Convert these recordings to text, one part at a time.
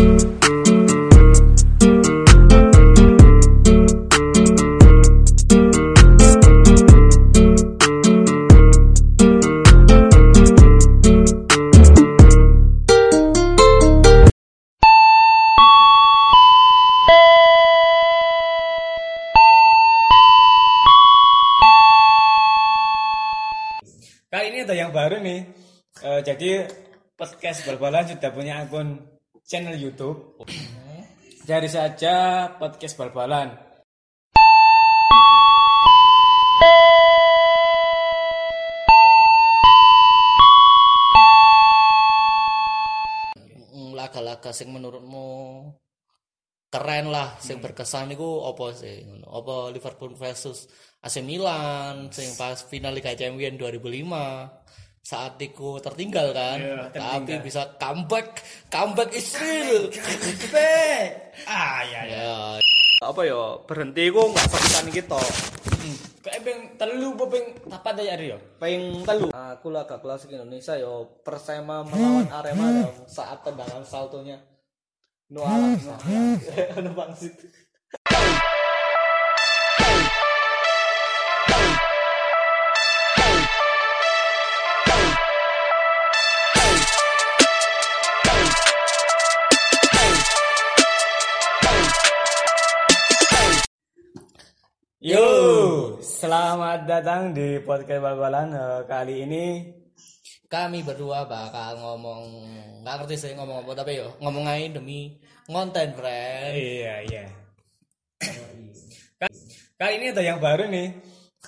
Kali ini ada yang baru nih. Eh, jadi podcast bal-balan sudah punya akun channel YouTube. Cari saja podcast bal-balan. Mm, laga-laga sing menurutmu keren lah sing berkesan iku apa sih? Apa Liverpool versus AC Milan sing pas final Liga Champions 2005 saat itu tertinggal kan. Iya, tapi tertinggal. bisa comeback comeback is real Ah ya ya. ya. Apa ya berhenti ku nggak sepisan gitu Kayak ping telu apa ping apa ya Rio? peng telu. Aku laga klasik Indonesia yo. Persema melawan Arema dong saat tendangan saltonya. No alam no no bangsit selamat datang di podcast bal-balan. Eh, kali ini kami berdua bakal ngomong nggak ngerti sih ngomong apa tapi yo ngomong aja demi konten friend Iya, iya. Ka- Kali ini ada yang baru nih.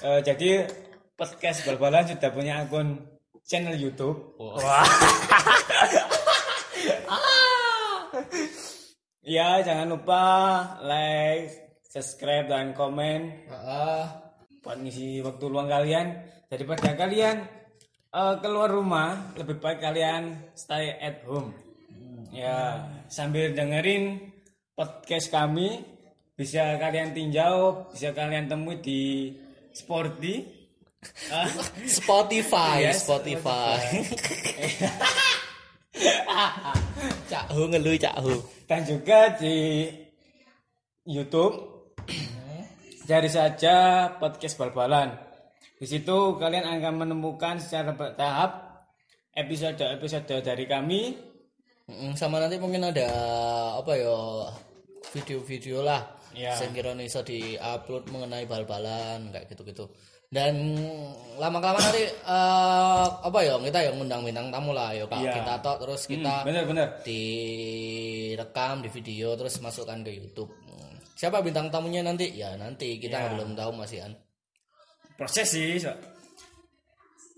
Eh, jadi podcast bal-balan sudah punya akun channel YouTube. Wah. Ya, jangan lupa like, subscribe dan komen Ah, buat ngisi waktu luang kalian. Daripada kalian eh, keluar rumah, lebih baik kalian stay at home. Ya, sambil dengerin podcast kami, bisa kalian tinjau, bisa kalian temui di Sporty. Ah, Spotify Yes, Spotify cak hu ngeluh cak hu dan juga di YouTube. Cari saja podcast bal-balan. Di situ kalian akan menemukan secara bertahap episode-episode dari kami sama nanti mungkin ada apa ya video-video lah Ya. kira bisa diupload mengenai bal-balan kayak gitu-gitu dan lama kelamaan nanti eh, apa ya kita yang ngundang bintang tamu lah ya kak Iya. kita tok terus kita bener-bener direkam di video terus masukkan ke YouTube Hmm. Siapa bintang tamunya nanti? Ya nanti. Kita Ya. belum tahu masih kan proses sih so.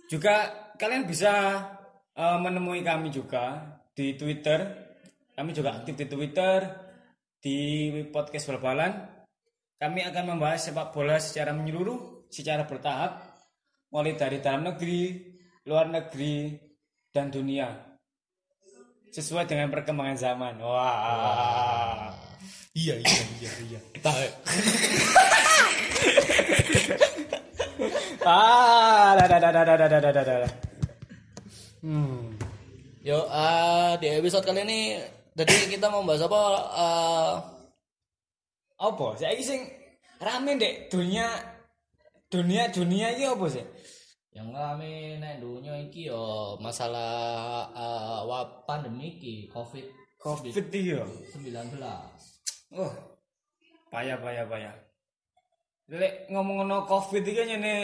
juga kalian bisa eh, menemui kami juga di Twitter. Kami juga aktif di Twitter di podcast bal-balan. Kami akan membahas sepak bola secara menyeluruh secara bertahap mulai dari dalam negeri luar negeri dan dunia. Sesuai dengan perkembangan zaman. Wah iya iya iya iya. Ah dah dah dah dah dah dah dah dah dah hmm. Yo, eh, di episode kali ini, jadi kita mau bahas apa? eh, apa? Saya sing rame dek. Dunia dunia dunia ini apa sih? Yang rame nek dunia iki yo masalah eh, wab pandemi iki Covid. Covid iya. 19. Oh payah payah payah. Lek ngomong no covid iki nyene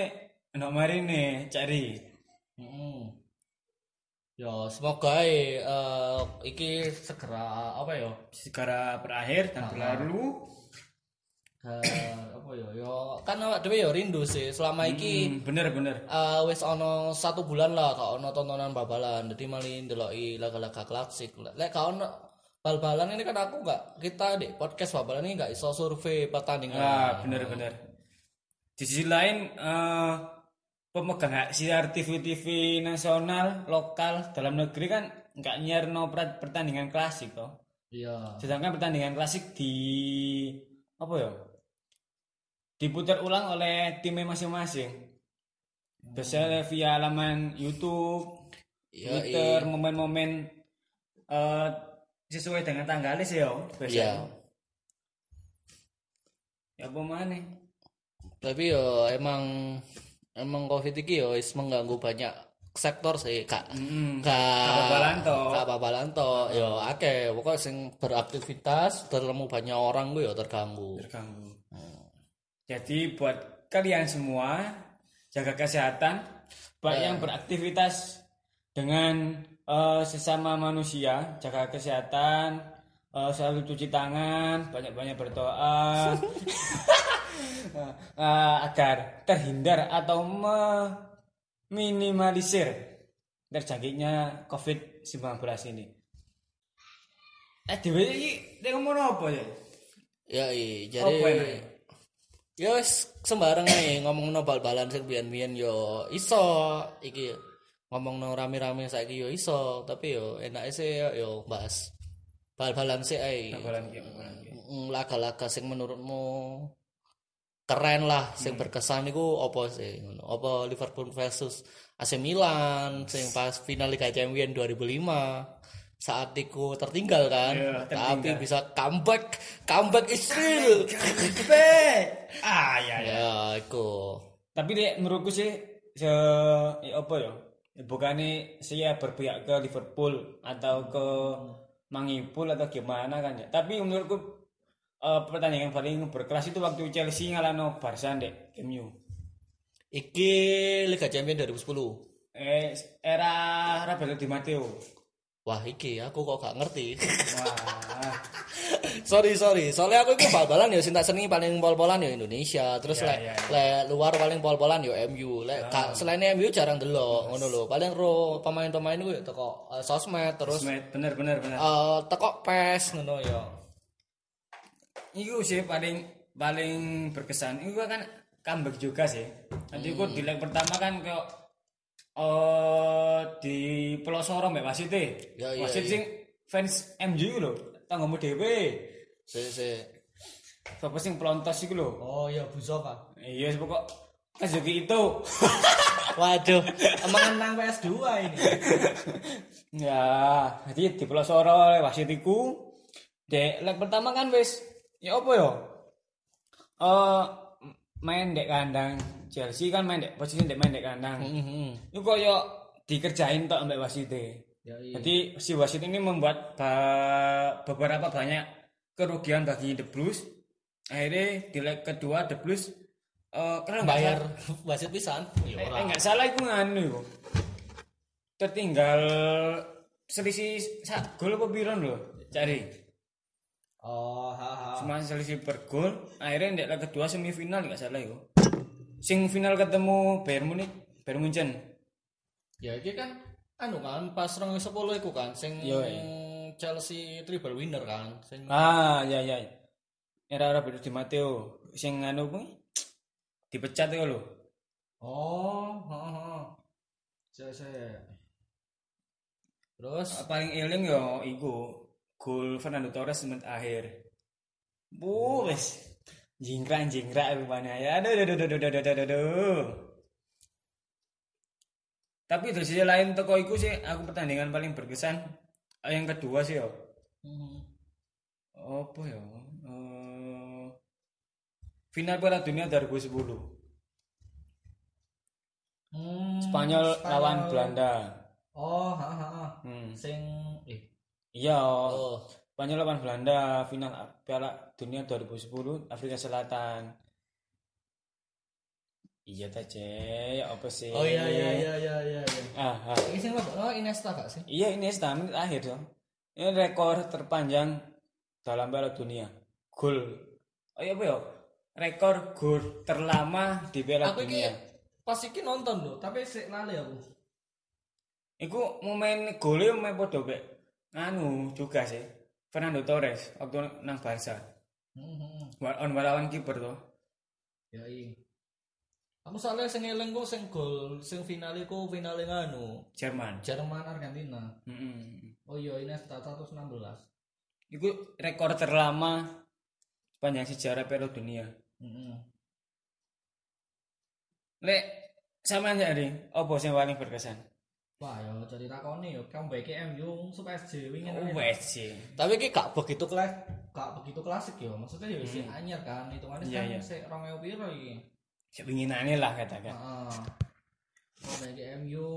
no mari nih cari Mm-mm. Yo, semoga eh, iki segera apa yo? segera berakhir dan berlalu. Eh, apa yo? Yo kan awak dhewe yo rindu sih. Selama iki hmm, bener bener. Eh wis ono satu bulan lah gak ono tontonan bal-balan. Jadi malah ndeloki laga-laga klasik. Lek gak ono bal-balan ini kan aku gak kita di podcast bal-balan ini gak iso survei pertandingan. Ah bener bener. Di sisi lain eh, pemegang hak siar TV-TV nasional lokal dalam negeri kan nggak per- pertandingan klasik toh. Iya. Sedangkan pertandingan klasik di apa ya diputar ulang oleh timnya masing-masing. Biasanya via laman YouTube Iya, Twitter momen-momen eh, sesuai dengan tanggalnya sih yo Iya. ya apa mana Tapi yo emang emang covid iki yo wis mengganggu banyak sektor sih kak. Hmm. kak Kababalan toh. kak babalan toh yo akeh. Pokok sing beraktivitas terlalu banyak orang gue yo terganggu. Terganggu. Jadi buat kalian semua jaga kesehatan. Buat yang beraktivitas dengan eh, sesama manusia jaga kesehatan eh, selalu cuci tangan banyak-banyak berdoa eh, agar terhindar atau meminimalisir terjangkitnya COVID-19 ini. Eh, dewe iki nek ngomong apa ya? ya iya jadi ya wis sembarang ae ngomong no bal-balan sing biyen-biyen yo iso iki ngomong no rame-rame saiki yo iso tapi yo enak sih yo, yo bahas bal-balan sih. Mm, laga-laga sing menurutmu keren lah sing berkesan iku apa sih ngono apa Liverpool versus AC Milan sing pas final Liga Champions 2005 saat iku tertinggal kan Iya, tapi tertinggal. bisa comeback comeback is real ah ya ya. ya iku Tapi dek menurutku sih se ya apa ya? Ya, Bukannya saya berpihak ke Liverpool atau ke Mangipul atau gimana kan ya. Tapi menurutku eh, pertandingan paling berkelas itu waktu Chelsea ngalahno Barca dek MU. iki Liga Champions 2010 Eh era Roberto Di Matteo. wah iki aku kok gak ngerti Wah. sorry sorry. Soalnya aku itu bal-balan ya cinta seni paling pol-polan ya Indonesia. Terus Iya, le, iya, le luar paling pol-polan ya MU le, ka- selain MU jarang delok ngono lho. Paling ro pemain-pemain gue teko eh, sosmed terus Smet, bener bener bener. eh teko PES ngono ya. Iku sih paling paling berkesan. Iku kan comeback juga sih. Nanti iku di leg pertama kan kok eh di pelosoro mbak wasit. Ya, iya, Wasit sing fans MU lho, tanggamu dhewe. si si Sapa sing pelontos iku lho. oh iya Buzoka Iya pokok Kazuki itu. waduh emang nang PS2 ini ya, jadi di pelosoro oleh wasit iku. Dek leg pertama kan wis ya apa ya? Eh main dek kandang Chelsea kan main dek posisi dek main dek kandang. Mhm. Itu koyo dikerjain tok ambek wasit ya iya Jadi si wasit ini membuat ba- beberapa banyak kerugian bagi The Blues. Akhirnya di leg kedua The Blues eh karena bayar wasit pisan ya eh, ora eh, salah itu nganu. Tertinggal selisih sak gol apa biron lho cari. oh ha ha Cuma selisih per gol. Akhirnya di leg kedua semifinal nggak salah itu. Sing final ketemu Bayern Munich, Bayern Munchen. Ya iki kan anu kan pas 2010 iku kan sing Yo, iya. Chelsea triple winner kan sing Ah, ya ya. Era Roberto Di Matteo sing anu kuwi dipecat itu lho. Oh, heeh. Saya saya. Terus Paling eling yo iku gol Fernando Torres menit akhir. Bu, wes. Jingkrak jingkrak rupanya ya. Aduh aduh aduh aduh aduh aduh, aduh. Tapi di sisi lain toko iku sih aku pertandingan paling berkesan eh, yang kedua sih yo. Mhm. Apa ya? Eh, final Piala Dunia 2010. Hmm, Spanyol lawan Belanda. Oh, ha ha. ha. Hmm. Sing eh Iya, oh. Spanyol lawan Belanda final Piala Dunia 2010 Afrika Selatan. Iya ta Cek, apa sih? Oh iya iya iya iya iya. Ah, ah. Ini apa? Oh, Iniesta gak sih? Iya ini menit akhir dong. Ini rekor terpanjang dalam Piala Dunia. Gol. Oh iya apa ya? Rekor gol terlama di Piala Aku iki Dunia. pas iki nonton loh, tapi sik lali aku. Iku momen golnya main podo be. Anu juga sih. Fernando Torres waktu nang Barca. Mhm. Wa- On lawan kiper tuh. Ya iya. Aku soalnya sing eling ku sing gol sing final iku finale nganu Jerman. Jerman Argentina. Mm-mm. Oh iya Iniesta 116. Iku rekor terlama sepanjang sejarah Piala Dunia. Heeh. Lek sama aja nih, apa sing paling berkesan? Wah, ya jadi takoni ya comeback MU musuh PSG wingi Oh, sih. Tapi ki gak begitu Klas gak begitu klasik ya. Maksudnya ya sih anyar kan hitungannya Iya, kan iya. sik 2000 piro iki. Sepinginane lah katakan. Heeh. Comeback MU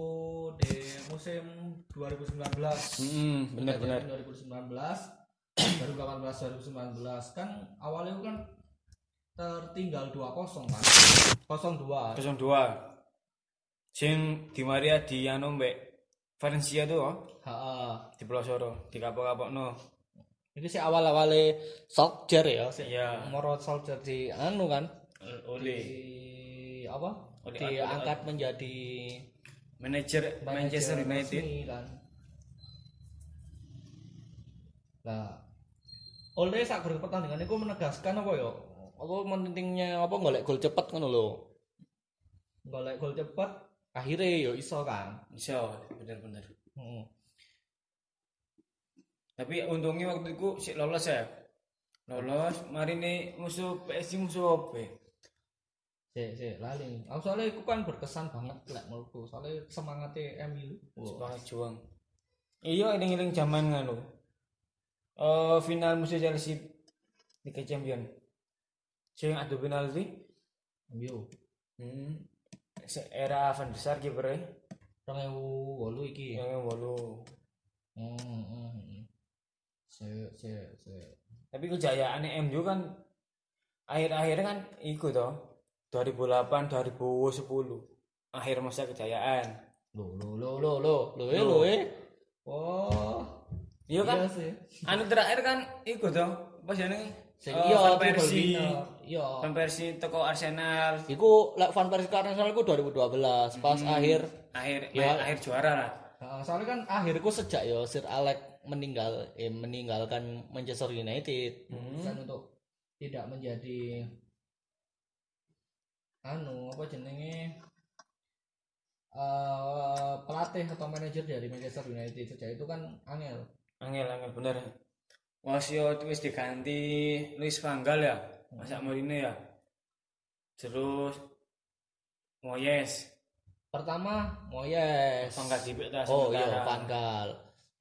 di musim 2019. Hmm, benar-benar. 2019 2018 2019 kan awalnya kan tertinggal 2-0 kan 0-2 02. Sing Di Maria di anu mbek Valencia tuh oh, heeh di pelosoro, di kapok-kapokno. Ini sih awal-awalnya Solskjaer ya, sih. Iya. Moro Solskjaer di anu kan, Oleh di apa Oleh diangkat menjadi manajer Manchester United. resmi kan nah oleh saat pertandingan itu menegaskan apa ya apa pentingnya apa golek gol cepet ngono lho. golek gol cepet akhirnya yo iso kan Iso, bener-bener. hmm. Tapi untungnya waktu itu si lolos ya. Lolos, mari nih musuh PSG musuh apa? Si si lali aku soalnya itu kan berkesan banget lah menurutku soalnya semangatnya MU. Semangat juang. Iya, eling-eling zaman ngono. Eh final musuh Chelsea Liga Champion. Sing adu penalti. MU Hmm. Se- Era Van der Sar kiper ewu wolu iki yang walu. hmm, hmm, hmm. si si si Tapi kejayaan MU kan akhir-akhir kan ikut toh. 2008 2010 akhir masa kejayaan. lo lo lo lo lo Lho eh lho eh. oh Iya kan? iya sih Anu terakhir kan ikut. Pas jenenge Sing eh, iya Van itu Persie. Balbina. Iya. Van Persie teko Arsenal. Iku lek Van Persie ke Arsenal iku 2012 pas akhir Akhir Ya. akhir juara lah. Soalnya kan akhirku sejak ya Sir Alex meninggal eh, meninggalkan Manchester United. kan untuk tidak menjadi anu apa jenenge eh pelatih atau manajer dari Manchester United sejak itu kan angel. Angel angel bener. Wasio itu wis diganti Luis Van Gaal ya. Masa Mourinho ya. Terus Moyes. Pertama Moyes. Van Gaal Oh iya Van Gaal.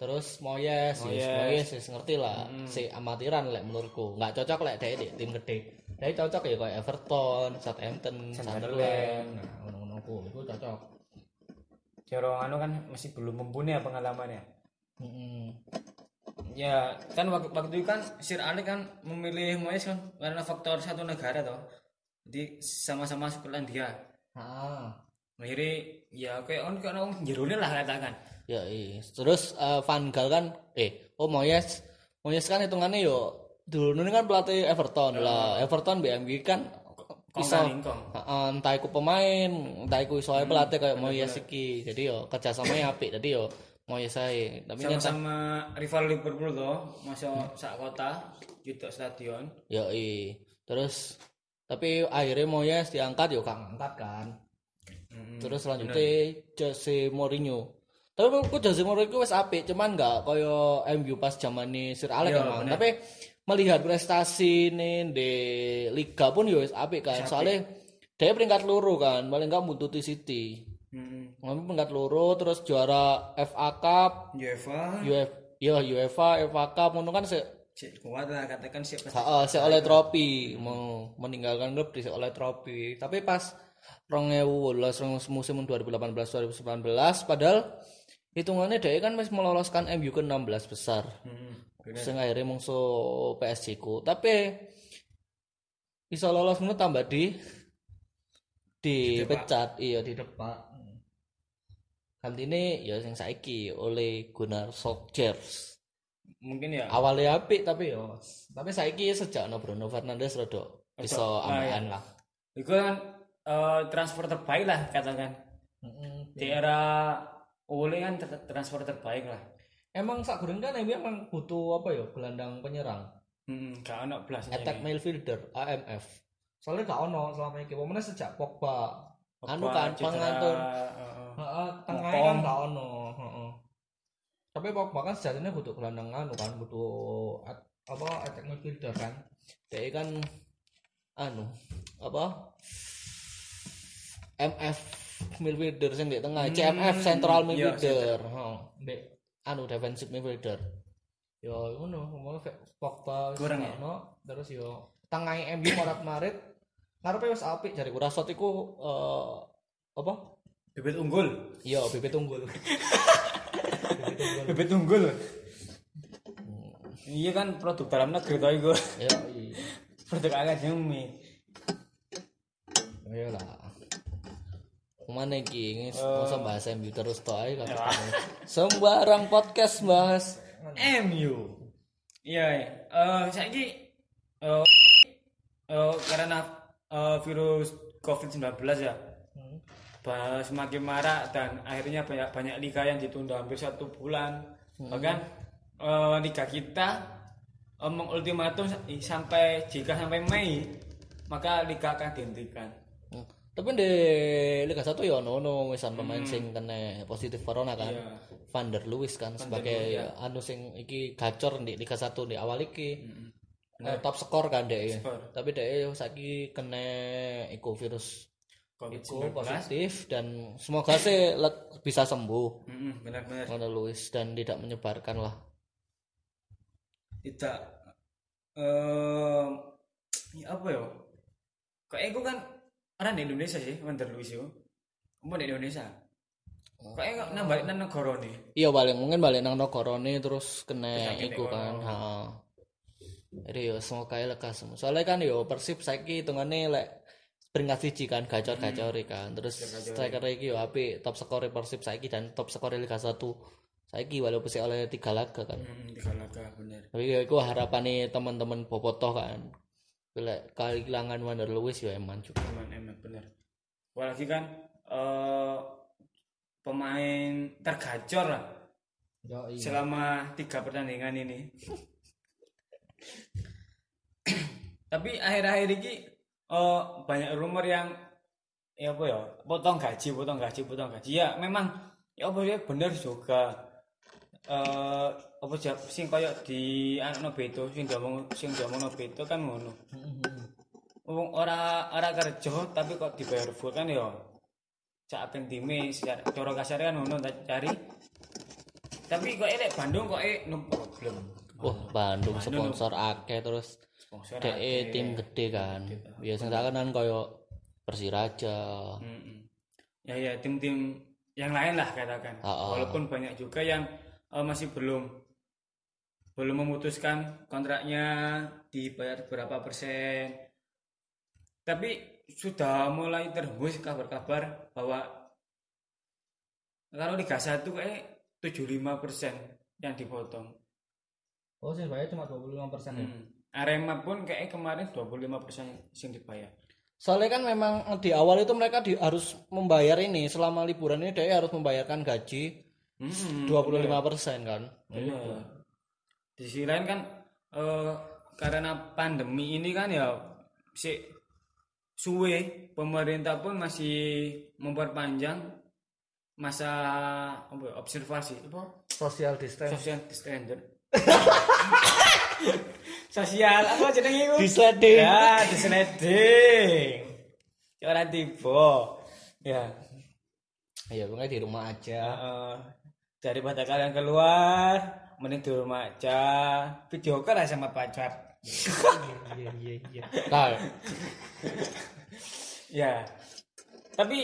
Terus Moyes, yes, Moyes. Moyes wis ngerti lah. Si amatiran lek menurutku. Nggak cocok lek dia di tim gede. Dia cocok ya kayak Everton, Southampton, Sunderland. Nah, ngono-ngono itu cocok. Jero anu kan masih belum mumpuni ya pengalamannya. Heeh. Ya, kan waktu, waktu itu kan Sir Alex kan memilih Moyes kan karena faktor satu negara toh. Jadi sama-sama Skotlandia. Heeh. Akhirnya ya kayak on kayak orang jerone lah katakan. Ya iya. Terus eh, Van Gaal kan eh oh Moyes Moyes kan hitungannya yo dulu ini kan pelatih Everton lah. Everton BMW kan bisa kan entah iku pemain, entah iku iso ae pelatih kayak Moyes iki. Jadi yo kerjasamanya apik. Jadi yo Moyes ae. Tapi nyata Sama-sama rival Liverpool toh, masuk sak kota, juta stadion. yo iya. Terus tapi akhirnya Moyes diangkat yo gak Angkat kan. Terus selanjutnya Jose Mourinho. Tapi menurutku Jose Mourinho wis apik, cuman nggak koyo MU pas zamane Sir Alex Iya, emang. bener. Tapi melihat prestasi nih di liga pun yo wis apik kan. Soalnya dia peringkat loro kan, paling nggak buntuti City. Hmm. Peringkat loro terus juara FA Cup, UEFA UF, ya UEFA, FA Cup ngono kan se kuat lah katakan siapa Heeh, saya oleh trofi mau meninggalkan klub di oleh trofi. Tapi pas 2018 musim 2018 2019 padahal hitungannya dia kan masih meloloskan MU ke 16 besar. hmm. Sing akhirnya musuh PSG ku. Tapi bisa lolos ngono tambah di dipecat iya di depan. Ini ya sing saiki oleh Gunnar Solskjaer. mungkin ya awalnya apik tapi yo tapi saiki sejak no Bruno Fernandes rada iso ah, ambekan lah itu kan eh, transfer terbaik lah katakan Heeh. di era Ole kan transfer terbaik lah Emang sak goreng kan MU emang butuh apa ya gelandang penyerang. hmm, gak ono belas attack midfielder AMF Soalnya gak ono selama ini. Pokoknya sejak Pogba. anu kan, pengatur. Heeh, tengahnya Ngopong. kan gak ono. Heeh. Tapi Pogba kan sejatinya butuh gelandang anu kan, butuh at- apa attack midfielder kan. dia kan anu apa MF midfielder sing di tengah CMF central iya, midfielder heeh mbek anu defensive midfielder yo ngono ngomong Pogba Kurang ya? ono, terus yo tengah MU marat marit ngarepe wis apik jare Rashford iku eh, apa? Bibit unggul. Iya bibit unggul. Bibit unggul. Iya kan produk dalam negeri tau ya iya. Produk akademi. Iya lah Mana iki ini masa bahas MU terus toh ae kan. Sembarang podcast bahas. MU iya iya. eh saiki eh eh, karena eh, virus COVID-19 ya bah- semakin marak dan akhirnya banyak banyak liga yang ditunda hampir satu bulan bahkan eh, liga kita eh, mengultimatum sa- sampai jika sampai Mei maka liga akan dihentikan Hmm. Tapi di Liga 1 ya ono misalnya pemain sing kena positif corona kan. Iya. Van der Luis kan sebagai anu sing iki gacor di Liga 1 di awal iki. Eh, top skor kan. Skor. Tapi dek saiki kena iku virus iku COVID-19 positif dan semoga sih bisa sembuh benar-benar Van der Luis dan tidak menyebarkan lah. tidak eh ya apa ya kayak aku kan orang di Indonesia sih Wander Luis itu mau di Indonesia kayak nggak nambah nang negara nih Iya balik mungkin balik nang Nokorone terus kena iku kan. Heeh. Jadi yo semoga ae lekas semua. Soalnya kan yo Persib saiki hitungane lek peringkat siji kan gacor-gacor kan. Terus striker iki yo apik top skor Persib saiki dan top skor Liga 1 saiki walaupun sih oleh tiga laga kan. hmm, tiga laga bener Tapi ya iku harapane teman-teman bobotoh kan. Lek kehilangan Wander Lewis yo eman juga. eman eman bener. Apalagi kan eh pemain tergacor lah. Yo iya. selama tiga pertandingan ini. Tapi akhir-akhir ini eh, banyak rumor yang ya apa ya potong gaji potong gaji potong gaji. Ya memang ya apa ya bener juga eh apa sih sing koyo di anak Beto sing diomong sing diomong Beto kan ngono. Wong ora ora kerja tapi kok dibayar full kan ya. Cak apen time secara cara kasar kan ngono tak cari. Tapi kok elek Bandung kok eh no problem. Wah, Bandung sponsor akeh terus. sponsor DE tim gede kan. Biasanya kan kan koyo Persiraja. Ya ya tim-tim yang lain lah katakan. Ah, ah. walaupun banyak juga yang eh, masih belum. Belum memutuskan kontraknya dibayar berapa persen. Tapi sudah mulai terhembus kabar-kabar bahwa kalau Liga 1 kayak 75 persen yang dipotong. Oh, sih bayar cuma 25% persen ya. Hmm. Arema pun kayak kemarin 25 persen yang dibayar. Soalnya kan memang di awal itu mereka di- harus membayar ini selama liburan ini dia harus membayarkan gaji Hmm, 25% kan. Benar. Di sisi lain kan eh, karena pandemi ini kan ya si suwe pemerintah pun masih memperpanjang masa apa ya, observasi apa Social distance. social standard sosial apa jenenge iku Disleding. ya disleding ora tiba ya Ya pokoknya di rumah aja. Eh, daripada kalian keluar mending di rumah aja. Video call aja sama pacar Iya iya iya. Nah, ya. Tapi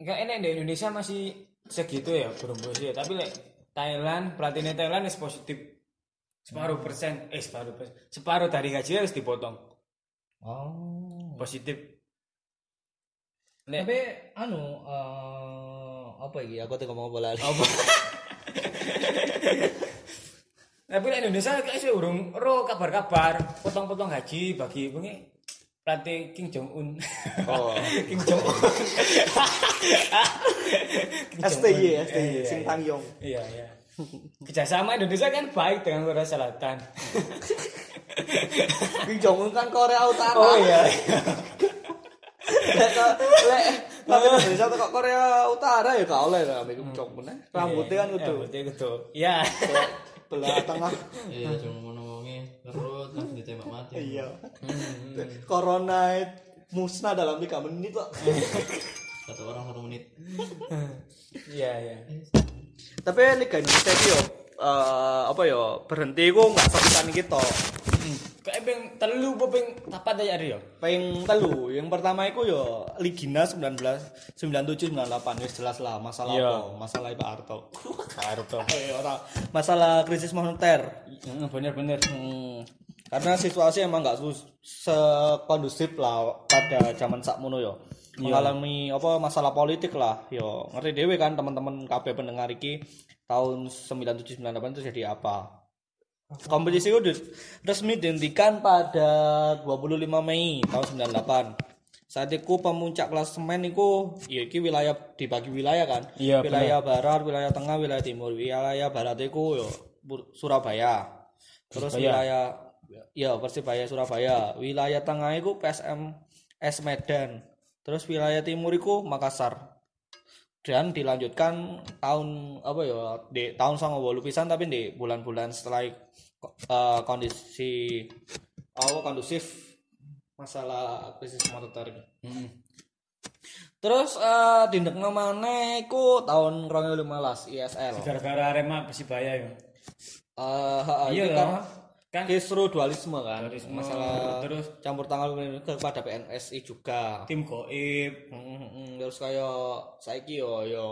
nggak enak di Indonesia masih segitu ya berumur ya tapi like, Thailand pelatihnya Thailand is positif. Separuh persen eh separuh persen. Separuh dari gaji harus dipotong. Oh. positif. Lek, tapi anu eh, apa iki? Aku tuh ngomong bola. Apa tapi di Indonesia kayak sih urung ro kabar-kabar potong-potong gaji bagi bengi pelatih King Jong Un Oh. King Jong Un King Jong Un. STY, STY, Iya, Sing iya. Tangyong. Iya, iya. Kerjasama Indonesia kan baik dengan Korea Selatan. Kim Jong Un kan Korea Utara. Oh iya. Lek kok- lek tapi Indonesia kok Korea Utara ya gak oleh lah Kim Jong Un. eh. Rambutnya kan kudu Rambutnya kudu. Iya. belah tengah. Iya, cuma ngomongnya perut langsung ditembak mati. Iya. Corona musnah dalam tiga menit kok. satu orang satu menit Iya, iya. Tapi Liga Indonesia iki yo eh, apa yo berhenti ku enggak sepisan kita. Kayak telu apa ping papat aja ya? Peng telu, yang pertama itu yo Ligina 19 97 98 wis jelas lah masalah Iya. apa? Masalah Pak Harto. Harto. Eh, ora. Masalah krisis moneter. Heeh, bener-bener. Hmm, karena situasi emang sus- sekondusif lah pada zaman sakmono yo. Mengalami apa masalah politik lah yo. Ngerti dewe kan teman-teman KB pendengar iki tahun 97 98 itu jadi apa? Kompetisi itu resmi dihentikan pada 25 Mei tahun 98. Saat itu pemuncak klasemen itu ya iki wilayah dibagi wilayah kan. Iya, wilayah barat, wilayah tengah, wilayah timur. Wilayah barat itu yo Bur- Surabaya. Terus Persibaya. wilayah ya Persibaya Surabaya. Wilayah tengah itu PSM S Medan. Terus wilayah timur itu Makassar. Dan dilanjutkan tahun apa ya di tahun sama pisan tapi di bulan-bulan setelah eh, kondisi apa kondusif masalah krisis moneter ini. Heeh. Terus eh dindekno maneh iku tahun 2015 ISL. Gara-gara Arema Persibaya ya. Heeh, Iya kan Kan kisru dualisme kan. Dualisme, Masalah terus campur tangan kepada PNSI juga. tim goib. Terus kayak saiki yo yo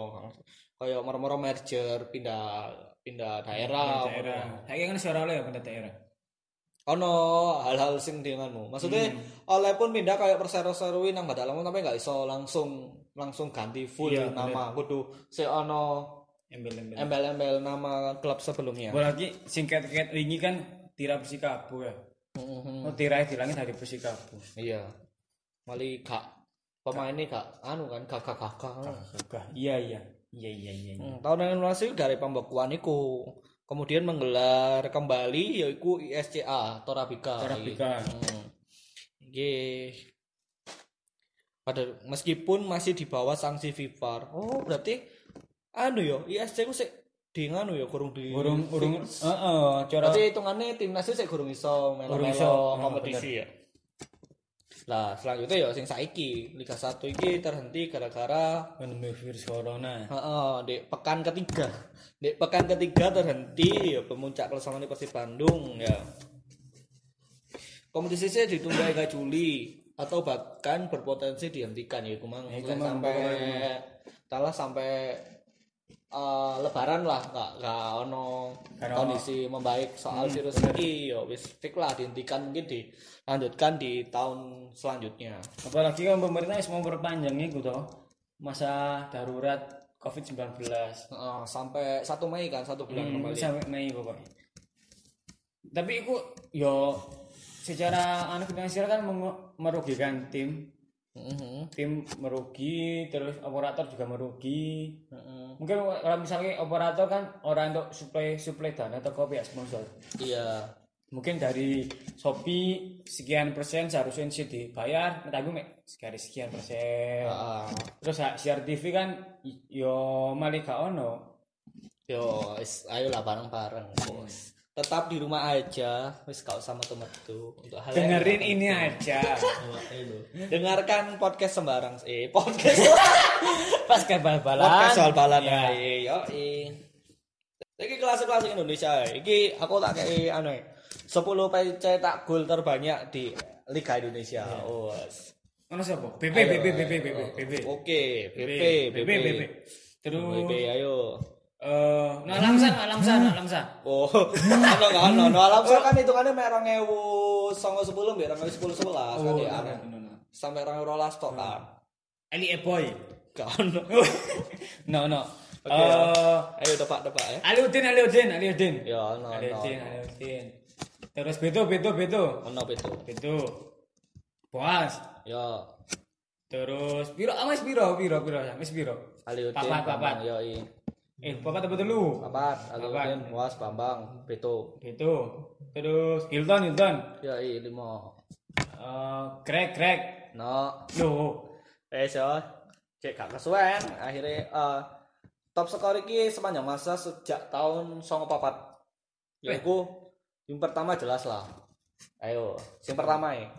kayak moro-moro merger pindah pindah daerah. daerah. Saya kan suara oleh ya pindah daerah. Ono hal-hal sing denganmu. Maksudnya oleh pun pindah kayak persero-serui nang Badalamu tapi nggak iso langsung langsung ganti full Iya, nama. Kudu se ono Embel-embel. embel-embel nama klub sebelumnya. Apalagi singkat-singkat ini kan Tira Persikabo ya. Mhm. Oh, Tira di langit dari Persikabo. Iya. Mali gak pemainnya gak anu kan gak. gak. Gagah. Iya, iya. Iya, iya, iya. Hmm, tahun 2015 dari pembekuan iku kemudian menggelar kembali yaitu ISCA Torabika. Torabika. Hmm. Iki pada meskipun masih di bawah sanksi FIFA. Oh, berarti anu yo ISC ku sik di nganu yo kurung di Urung urung heeh, cara Berarti hitungannya timnas sik kurung iso Kurung melo-melo iso, kompetisi ya. Lah, selanjutnya ya sing saiki Liga 1 iki terhenti gara-gara pandemi virus corona. Heeh, di pekan ketiga. Di pekan ketiga terhenti ya pemuncak klasemen Persib Bandung ya. Kompetisi saya ditunda hingga Juli atau bahkan berpotensi dihentikan ya kumang Ya, sampai talah sampai eh, lebaran lah nggak nggak ono Karena kondisi membaik soal virus ini ya wis fix lah dihentikan mungkin dilanjutkan di tahun selanjutnya Apalagi kan pemerintah mau memperpanjang itu toh masa darurat COVID-19. Heeh, sampai satu Mei kan satu bulan Hmm, kembali sampai Mei pokoknya. Tapi itu yo secara anu finansial kan merugikan tim, Mhm. tim merugi, terus operator juga merugi. Heeh. Mungkin kalau misalnya operator kan orang untuk suplai suplai dana atau pihak sponsor. Iya. Mungkin dari Shopee sekian persen seharusnya sih dibayar, tapi mek sekian sekian persen. Heeh. Terus siar TV kan yo malah gak ono. Yo, wis, ayolah bareng-bareng, bos. Tetap di rumah aja, wis gak usah metu-metu. Untuk hal yang- Dengerin ini aja. Dengarkan podcast sembarang. Eh, podcast. Pas ke bal-balan. podcast soal balan Ya. Yo, Iki kelas-kelas Indonesia. Iki aku tak kayak anu ya, 10 pencetak gol terbanyak di Liga Indonesia. Oh. Ono siapa? BB BB BB ayo. BB. Oke, BP, BB BP. BB. Terus BP, ayo. Eh no Lamsan, no Lamsan, no Lamsan. Oh, ono enggak ono. No alam saya kan hitungannya mek 2009 mbek 2010 11 kan ya. Sampai 2012 tok kan. Ali Eboy. Ono. No no. Oke, Eh Ayo tebak-tebak ya. Aliudin Aliudin Aliudin. Ya ono. Aliudin Aliudin. Terus Beto Beto Beto. Ono betul. Beto. Boas. Ya. Terus Biro, ah mas Biro, Biro, Biro, mas Biro. Aliudin. Papat, papat. Yo i. Eh, papat apa dulu? Papat, Papat. Was, Bambang, Beto. Beto. Terus Hilton, Hilton. Ya i limo. Eh, Greg, Greg. No. Loh, Eh so. Cek gak kesuwen. Akhirnya eh, top skor iki sepanjang masa sejak tahun 94. Yaiku yang pertama jelas lah. Ayo, yang pertama ya.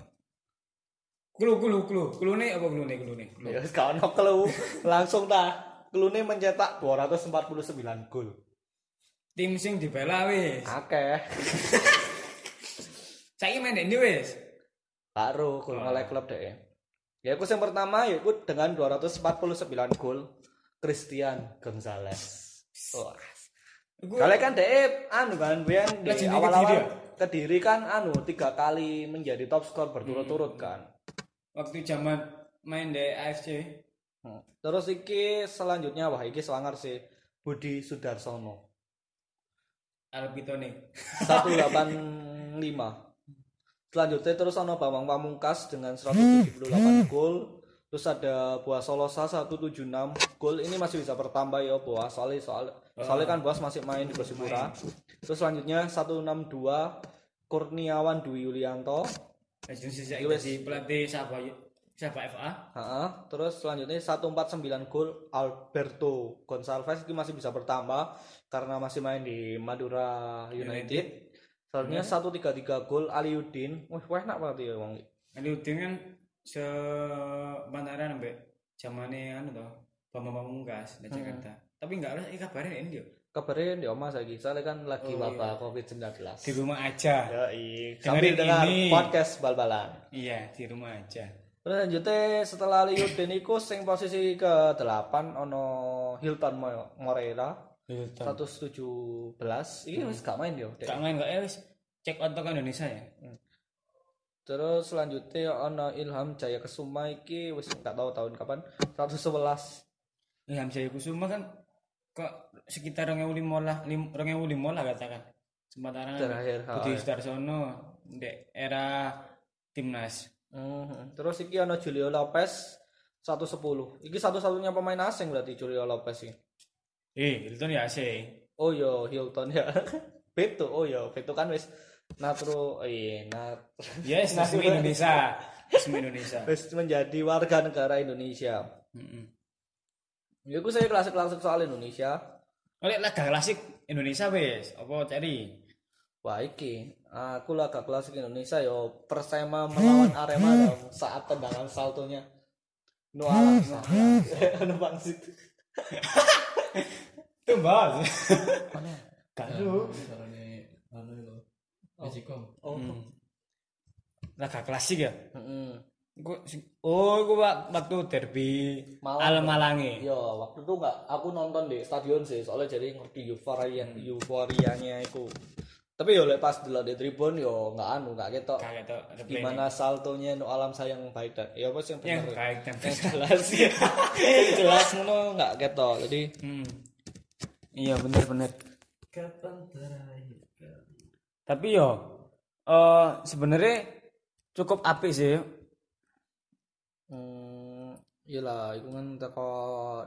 Klu klu klu. Klune apa klune klune? Klu. Ya wis gak ono clue. Langsung dah. Klune mencetak 249 gol. Tim sing dibela wis. Akeh. Saiki main ndi wis? Baru gol ngelek klub deh. Ya aku yang pertama ya aku dengan 249 gol Christian Gonzalez. Wah. Iku Kalian kan deh anu kan Bian di awal-awal Kediri Kediri kan anu tiga kali menjadi top skor berturut-turut kan. waktu zaman main di AFC. Hmm. Terus iki selanjutnya wah iki selangar sih Budi Sudarsono Albitone. 185. Selanjutnya terus ono Bambang Pamungkas dengan 178 gol. Terus ada Boas Solosa 176 gol. Ini masih bisa bertambah ya Boas soalnya soal soalnya kan Boas masih main di Persipura. Terus selanjutnya 162 Kurniawan Dwi Yulianto. Wis. di pelatih siapa siapa FA? Ha, terus selanjutnya 149 gol Alberto Gonçalves ini masih bisa bertambah karena masih main di Madura United. Selanjutnya 133 gol Aliudin. Wah, wah enak banget ya wong. Ali Udin kan sepantaran sampai zamane anu toh Bambang Pamungkas di Jakarta. Tapi enggak ada eh kabarnya ini dia. Kabarnya di Oma lagi, soalnya kan lagi Oh, wabah COVID-19. Di rumah aja. Ya, iya. Sambil dengar podcast bal-balan. Iya, di rumah aja. Terus lanjutnya setelah Aliudin iku sing posisi ke-8 ono Hilton Mo- Moreira 117. Ini wis gak main yo. Gak main kok eh wis cek out ke Indonesia ya. Terus selanjutnya ono Ilham Jaya Kesuma iki wis gak tahu tahun kapan 111. Ilham Jaya Kusuma kan kok sekitar 2005 lah, lim- 2005 lah katakan. Sementara Terakhir, Budi ya. Sudarsono di era timnas. Mhm. Terus iki ono Julio Lopez 110. Iki satu-satunya pemain asing berarti Julio Lopez ini. Eh, itu ya sih. Oh yo Hilton ya. Beto oh yo Beto kan wis natro iya nat Yes, resmi Indonesia. Resmi Indonesia. wis menjadi warga negara Indonesia. Heeh. Ya aku saya klasik-klasik soal Indonesia. Oleh laga klasik Indonesia wis, apa cari? Wah iki aku laga klasik Indonesia yo Persema melawan Arema dong saat tendangan saltonya No alam Anu bangsit. Mana? Karo. Carane anu lho. Mexico. Oh. Laga klasik ya. Heeh. Gua sing- oh, gua wak- waktu derby Malang. Al Malangi. Yo, waktu itu enggak aku nonton di stadion sih, soalnya jadi ngerti euforia euforianya itu. Tapi yo lek pas delok di tribun yo enggak anu, enggak ketok. Kaget tuh replay Gimana saltonya no alam sayang baik dan ya apa sih yang yang bener? baik dan Yang jelas. yang jelas ngono enggak ketok. Jadi Hmm. Iya bener bener. Kapan terakhir? Tapi yo eh sebenarnya cukup apik sih. Hmm, iyalah iku kan teko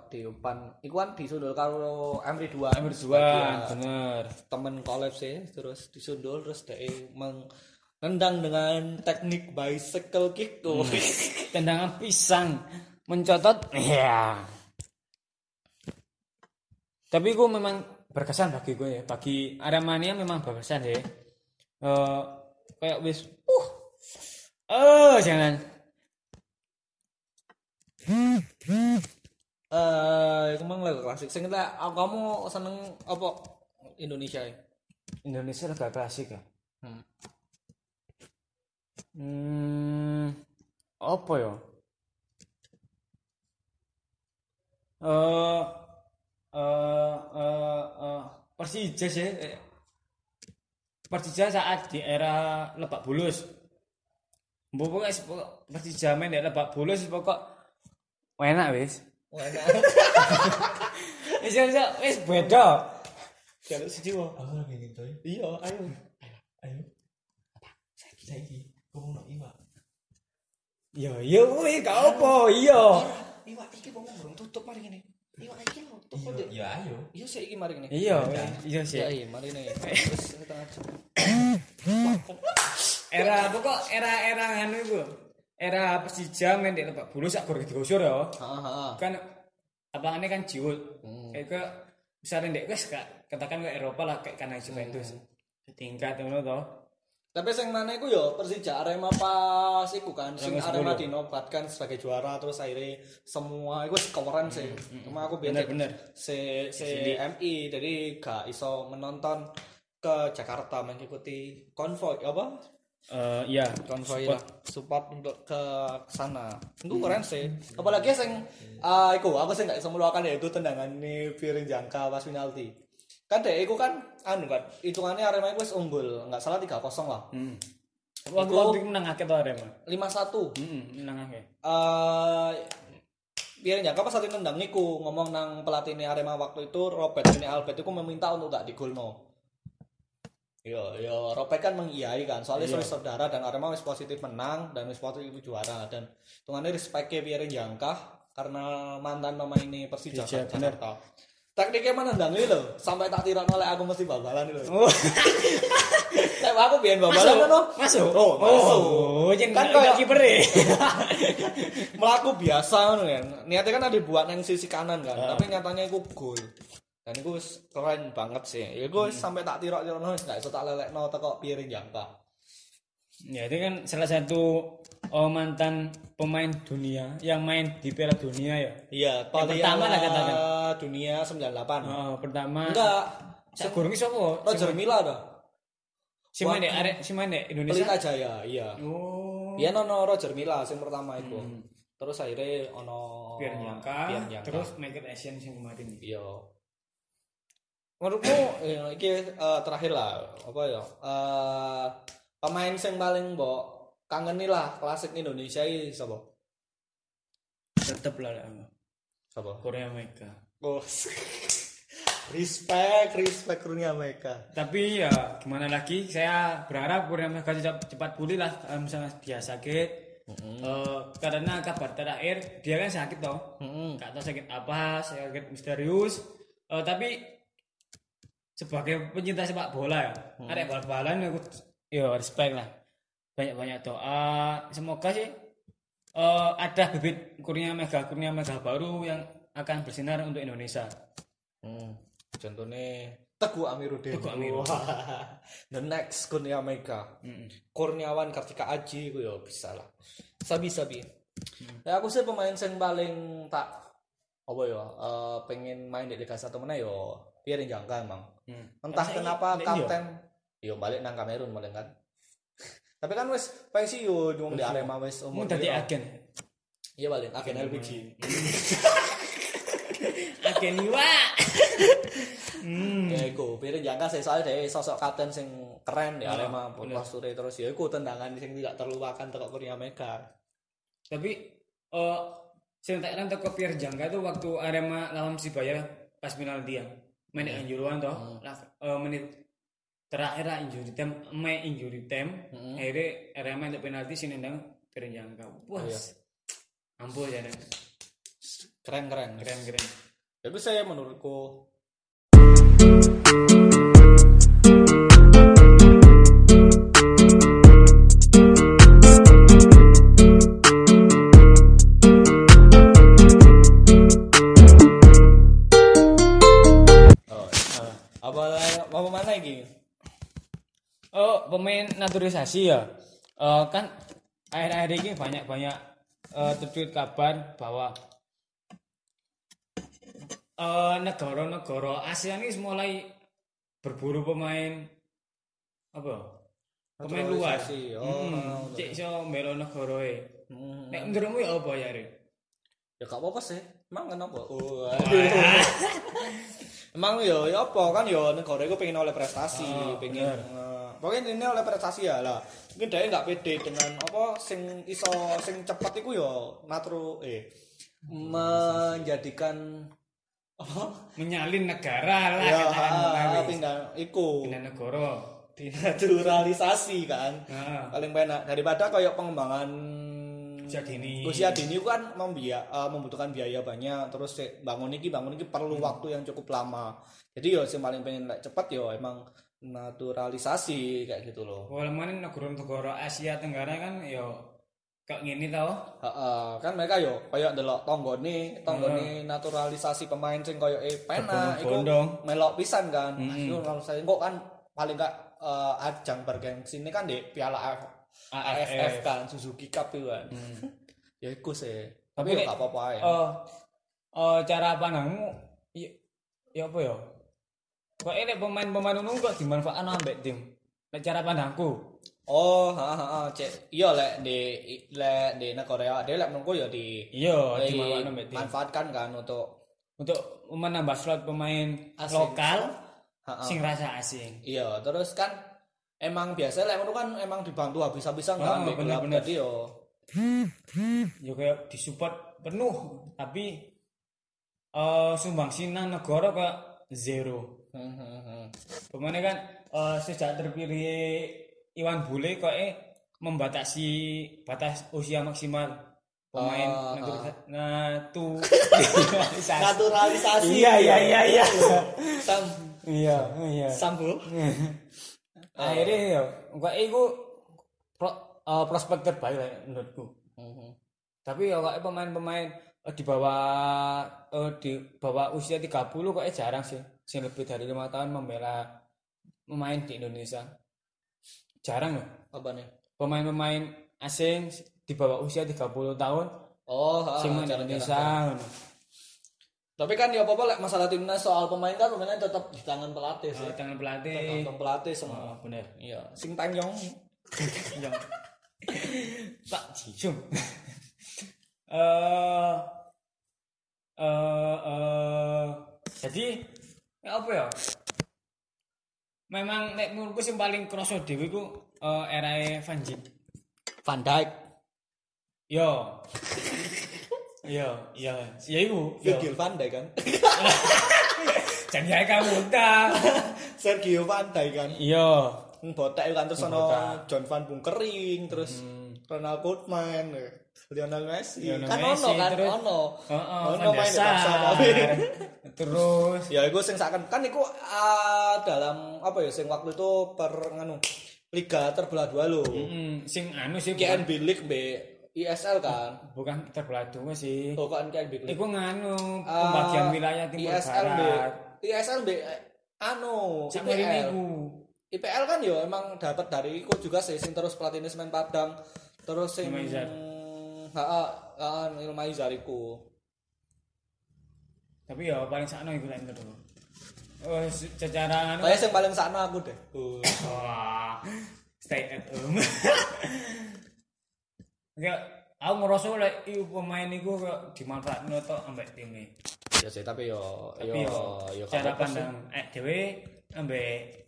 diupan. Iku kan disundul karo Emri 2. Nomor dua, bener. temen collab sih terus disundul terus dia menendang dengan teknik bicycle kick tuh Tendangan pisang mencotot. Iya. Tapi gue memang berkesan bagi gue ya. Bagi Aremania memang berkesan ya. Eh kayak wis uh. Oh, jangan. Eh itu emang lagu klasik sing ah, kamu seneng apa Indonesia ya Indonesia laga klasik ya. Hmm. Hmm, apa ya? Eh, eh, eh, eh, Persija sih. Persija saat di era Lebak Bulus. Mbok pokok Persija main di Lebak Bulus pokok enak wis. enak Wis wis wis beda. jaluk sejiwa Aku lagi gitu. iya ayo Ayo. Saiki saiki. Kamu nak iwak. Yo yo wis gak apa iya. iwak iki ngomong belum tutup mari ngene iwak iki lho tutup Iya, ya ayo. iya sih iki mari ngene Iya, iya sih. iya iya mari ngene terus ngajak era pokok era-era anu iku era Persija main di Lebak Bulus sak gor digusur ya. Heeh kan apalane kan jiwul Hmm. kayak ke misalnya ndek wis kak katakan ke Eropa lah kayak karena Juventus. Tingkat ngono to Tapi sing mana iku yo Persija Arema pas iku kan sing Arema dinobatkan sebagai juara terus akhirnya semua iku wis keren sih. Cuma aku biar Bener-bener. si si MI jadi gak iso menonton ke Jakarta mengikuti konvoy apa Eh, iya konvoy lah support untuk ke sana. Itu keren sih. Apalagi sing ah iku aku sih gak iso meluakan yaitu tendangan nih piring jangka pas penalti. Kan deh iku kan anu kan hitungannya Arema wis unggul nggak salah 3-0 lah. Hmm. Waktu waktu itu menang akeh to Arema. 5-1 Heeh, menang akeh. eh biar jangka pas satu nendang niku ngomong nang pelatihnya Arema waktu itu Robert ini Albert itu meminta untuk gak digolno Yo, yo, Robert kan mengiyai kan, soalnya Iya. yeah. saudara dan Arema wis positif menang dan wis positif juara dan hitungannya respect biar jangka karena mantan pemain ini Persija Persija, Jakarta. Tekniknya mana ini loh, sampai tak tiran oleh aku mesti babalan itu. Oh, Tapi aku biar babalan kan loh. masuk. Oh, masuk. Oh, jangan Kan kan kayak- kiper e. melaku biasa kan kan niatnya kan ada buat nang sisi kanan kan tapi nyatanya itu gol dan itu keren banget sih ya gue sampai tak tirok tirok nggak iso tak lelek no teko piring jangka Ya, itu kan salah satu oh, mantan pemain dunia yang main di Piala Dunia ya. iya pertama lah katakan. dunia 98 Oh, pertama enggak Sak gurung sapa? Roger Mila dah Si dek arek si dek Indonesia. Pelita Jaya iya Oh. iya nono Roger Mila yang pertama itu terus akhirnya ono Pierre Nyangka. terus Naked Asian yang kemarin. Iya. Menurutmu eh, iki eh, terakhir lah apa ya? Eh pemain sing paling mbok kangeni lah klasik Indonesia iki sapa? Tetep lah. Sapa? Korea Mega. Oh. respect, respect Kurnia mereka. Tapi ya gimana lagi? Saya berharap Korea Mega cepat, cepat pulih lah misalnya dia sakit. Eh, karena kabar terakhir dia kan sakit toh. Heeh. Gak tahu sakit apa, sakit misterius. Eh, tapi sebagai pencinta sepak bola ya, ada bal-balan aku ya respect lah. Banyak-banyak doa. Semoga sih eh, ada bibit kurnia mega kurnia mega baru yang akan bersinar untuk Indonesia. Hmm. Contohnya Teguh Amiruddin. Teguh Amiruddin. The next Kurnia Mega. Kurniawan Kartika Aji ya bisa lah. Sabi sabi. Ya aku sih pemain sing paling tak apa ya eh, pengen main di Liga 1 mana ya Pierre Jangka emang. Hmm. Entah Tapi kenapa ini- ini kapten yo balik nang Kamerun malah kan. Tapi kan wis pensiun wong di Arema wis Mau umur jadi piro. agen. Iya balik agen LPG. Agen iwa. hmm. Ya iku, Pierre Jangka sih soalnya dia sosok kapten sing keren di Ah, Arema posture terus ya iku tendangan sing tidak terlupakan teko Kurnia Mega. Tapi eh sing tak teko Pierre Jangka itu waktu Arema lawan Persibaya pas penalti ya. Main di Anjuruan toh. Lah eh, menit terakhir lah injury time, main injury time. Akhirnya Arema untuk penalti sini nendang Pierre Jangka. Wah. Ampun ya Nen. Keren keren. keren keren. Itu saya menurutku pemain naturalisasi ya. Eh, kan akhir-akhir ini banyak-banyak eh, tweet kabar bahwa eh, negara-negara ASEAN ini mulai berburu pemain apa? Pemain luar. Naturalisasi, oh, Hmm, cek iso melo negara. Hmm. Nek menurutmu ya apa ya, Ri? Ya gak apa-apa sih. Emang kenapa? Oh, Emang yo ya apa kan yo negara iku pengen oleh prestasi, pengen eh, pokoknya ini oleh prestasi ya lah. Mungkin dia nggak pede dengan apa sing iso sing cepat iku yo natru eh menjadikan apa Menyalin negara lah ya katakan ah, pindah iku Pindah negara. dinaturalisasi kan Heeh. paling enak daripada kayak pengembangan Usia dini. usia dini itu kan membia, eh, membutuhkan biaya banyak terus bangun iki bangun iki perlu Hmm. waktu yang cukup lama jadi yo sing paling pengen cepet yo emang naturalisasi kayak gitu loh Walaupun negara-negara Asia Tenggara kan yo kayak gini tau. Heeh, kan mereka yo kayak delok tonggone tonggone naturalisasi pemain sing koyo eh pena iku Berbondong-bondong. melok pisan kan. Aduh kalau saya kok kan paling gak eh, ajang bergengsi ini kan di Piala AF, AFF. Kan Suzuki Cup itu kan. ya iku sih. Tapi Tapi ya gak apa-apa ya. Eh, eh, cara pandangmu ya, ya apa ya? Kok ini pemain-pemain ngono kok dimanfaatkan ambek tim. Nek cara pandangku. Oh, ha ha ha, cek. Iya lek di lek di negara dia lek menurutku ya di Iya, di- dimanfaatkan ambek tim. manfaatkan kan untuk Untuk menambah slot pemain Asing. lokal ha, ha. sing rasa asing. Iya, terus kan emang biasa lek menurut kan emang dibantu habis-habisan Oh, kan ambek bener, klub. bener. Jadi yo Ya kayak disupport penuh, tapi eh sumbangsi nang negara kok zero. Hmm, hmm, hmm. Pemainnya kan eh, sejak terpilih Iwan Bule kok eh membatasi batas usia maksimal pemain negeri ah. nah tuh naturalisasi. iya iya iya iya Sam iya iya sambul. akhirnya ya kok itu pro, eh, prospek terbaik lah menurutku Hmm, tapi ya kok pemain-pemain eh, di bawah eh, di bawah usia 30 kok jarang sih sing lebih dari lima tahun membela pemain di Indonesia jarang loh Apa nih? pemain-pemain asing di bawah usia 30 tahun Oh, ha, sing main di. Indonesia. Tapi kan ya apa-apa masalah timnas soal pemain kan pemainnya tetap di tangan pelatih sih. Eh, tangan pelatih Tergantung pelatih semua. oh, bener Iya, sing tanyong. yang Pak Jisung eh eh eh jadi ya apa ya memang nek menurutku sing paling kroso dhewe iku eh, era Van Dijk Van Dijk. yo yo yo ya iku yo Virgil van Dijk kan. jadi ae kamu ta Sergio Van Dijk kan. iya Botak kan terus ono Botak. John Van Bunkering terus Ronald Koeman, Lionel Messi. Lionel kan Messi, ono kan terus- ono. Heeh, Ono Van main der di Barca, tapi terus ya iku sing saken kan iku ah, dalam apa ya sing waktu itu per nganu liga terbelah dua lo. mm, sing anu sih KNB League B ISL kan. bukan terbelah dua sih Oh kan KNB League. Iku nganu Ah, pembagian wilayah timur ISL B barat. ISL B anu Sama ini. IPL kan ya emang dapat dari iku juga sih sing terus pelatihnya semen Padang terus sing Ilmaizar. heeh heeh Ilmaizar iku. Tapi ya paling sakno iku lek menurutku. Oh, se- secara anu Kayak sing paling sakno aku deh. wah, stay at home. Ya, aku ngerasa lek iku pemain iku kok dimanfaatno tok ambek time. Ya sih tapi yo Tapi yo yo cara pandang eh dhewe ambek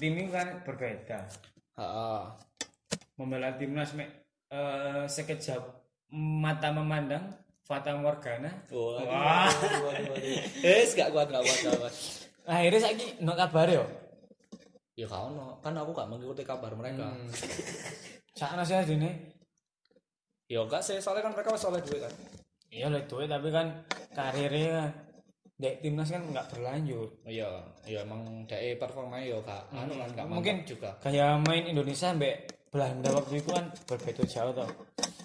tim kan berbeda. Heeh. Membela timnas mek eh, sekejap mata memandang fata morgana. Wah. Eh, gak kuat gak kuat gak kuat. Akhirnya saiki no kabar yo. Ya kau no, kan aku gak mengikuti kabar mereka. Hmm. Sakno sih dene. Ya enggak sih, soalnya kan mereka wis oleh duit kan. Iya lah duit tapi kan karirnya dek timnas kan nggak berlanjut. Iya, iya emang DE performa yo gak anu kan Mungkin juga. Kayak main Indonesia mbak Belanda waktu itu kan berbeda jauh tau.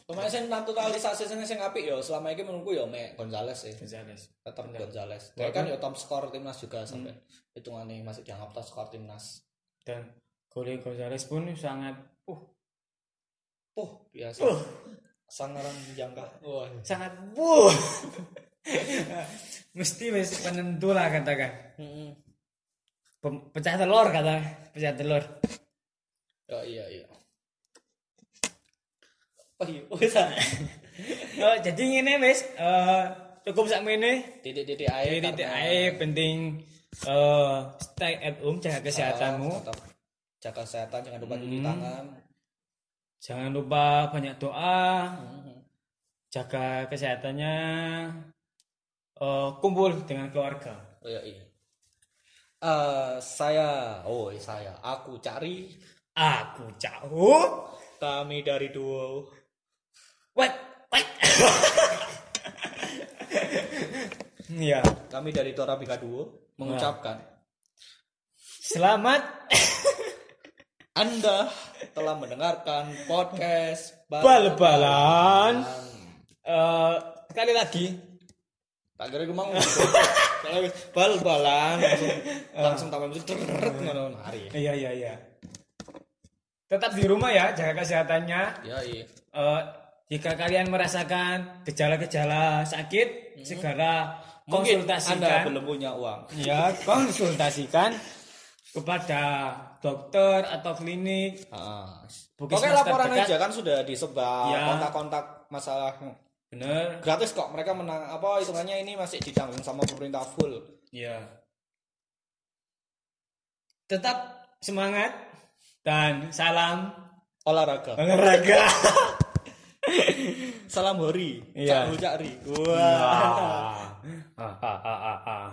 Pemain sing naturalisasi sing sing apik yo selama ini menurutku yo Mek Gonzales sih. Gonzales. Tetap Gonzales. Dia kan yo top skor timnas juga sampai hitungannya masih dianggap top skor timnas. Dan Gole Gonzales pun sangat uh Uh, biasa. Sangaran jangka. Wah. sangat wuh. Mesti wis penentu lah katakan. Pecah telur kata, pecah telur. Ya iya iya. Oh iya, wis ah. Oh, jadi ngene wis eh cukup sakmene. titik-titik air. Ini titik ae penting eh stay at home jaga kesehatanmu. Tetap jaga kesehatan, jangan lupa cuci tangan. Jangan lupa banyak doa, Mhm. jaga kesehatannya, eh, kumpul dengan keluarga. Oh iya iya. Eh, saya, oh saya, aku cari Aku jauh, kami dari duo. wait, wait. Iya, Kami dari Torabika Duo mengucapkan selamat. Anda telah mendengarkan podcast Bal-balan. Eh, sekali lagi, Tak kira gue mau. Wis bal-balan langsung langsung tambah mesti deret ngono mari. Iya iya iya. Tetap di rumah ya, jaga kesehatannya. Ya iya. Eh, jika kalian merasakan gejala-gejala sakit, segera Mungkin Anda konsultasikan. belum punya uang. Ya, konsultasikan kepada dokter atau klinik. Heeh. Puskesmas Pokoknya laporan aja kan sudah disebar Ya. kontak-kontak masalah Bener. gratis kok mereka menang apa hitungannya ini masih ditanggung sama pemerintah full. Ya. Tetap semangat dan salam Olahraga. olahraga. Salam hori. Iya. Cak Ri. Wah. Ah, ah, ah, ah, ah.